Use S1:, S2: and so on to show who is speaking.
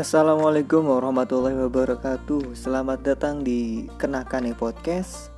S1: Assalamualaikum warahmatullahi wabarakatuh. Selamat datang di Kenakan Podcast.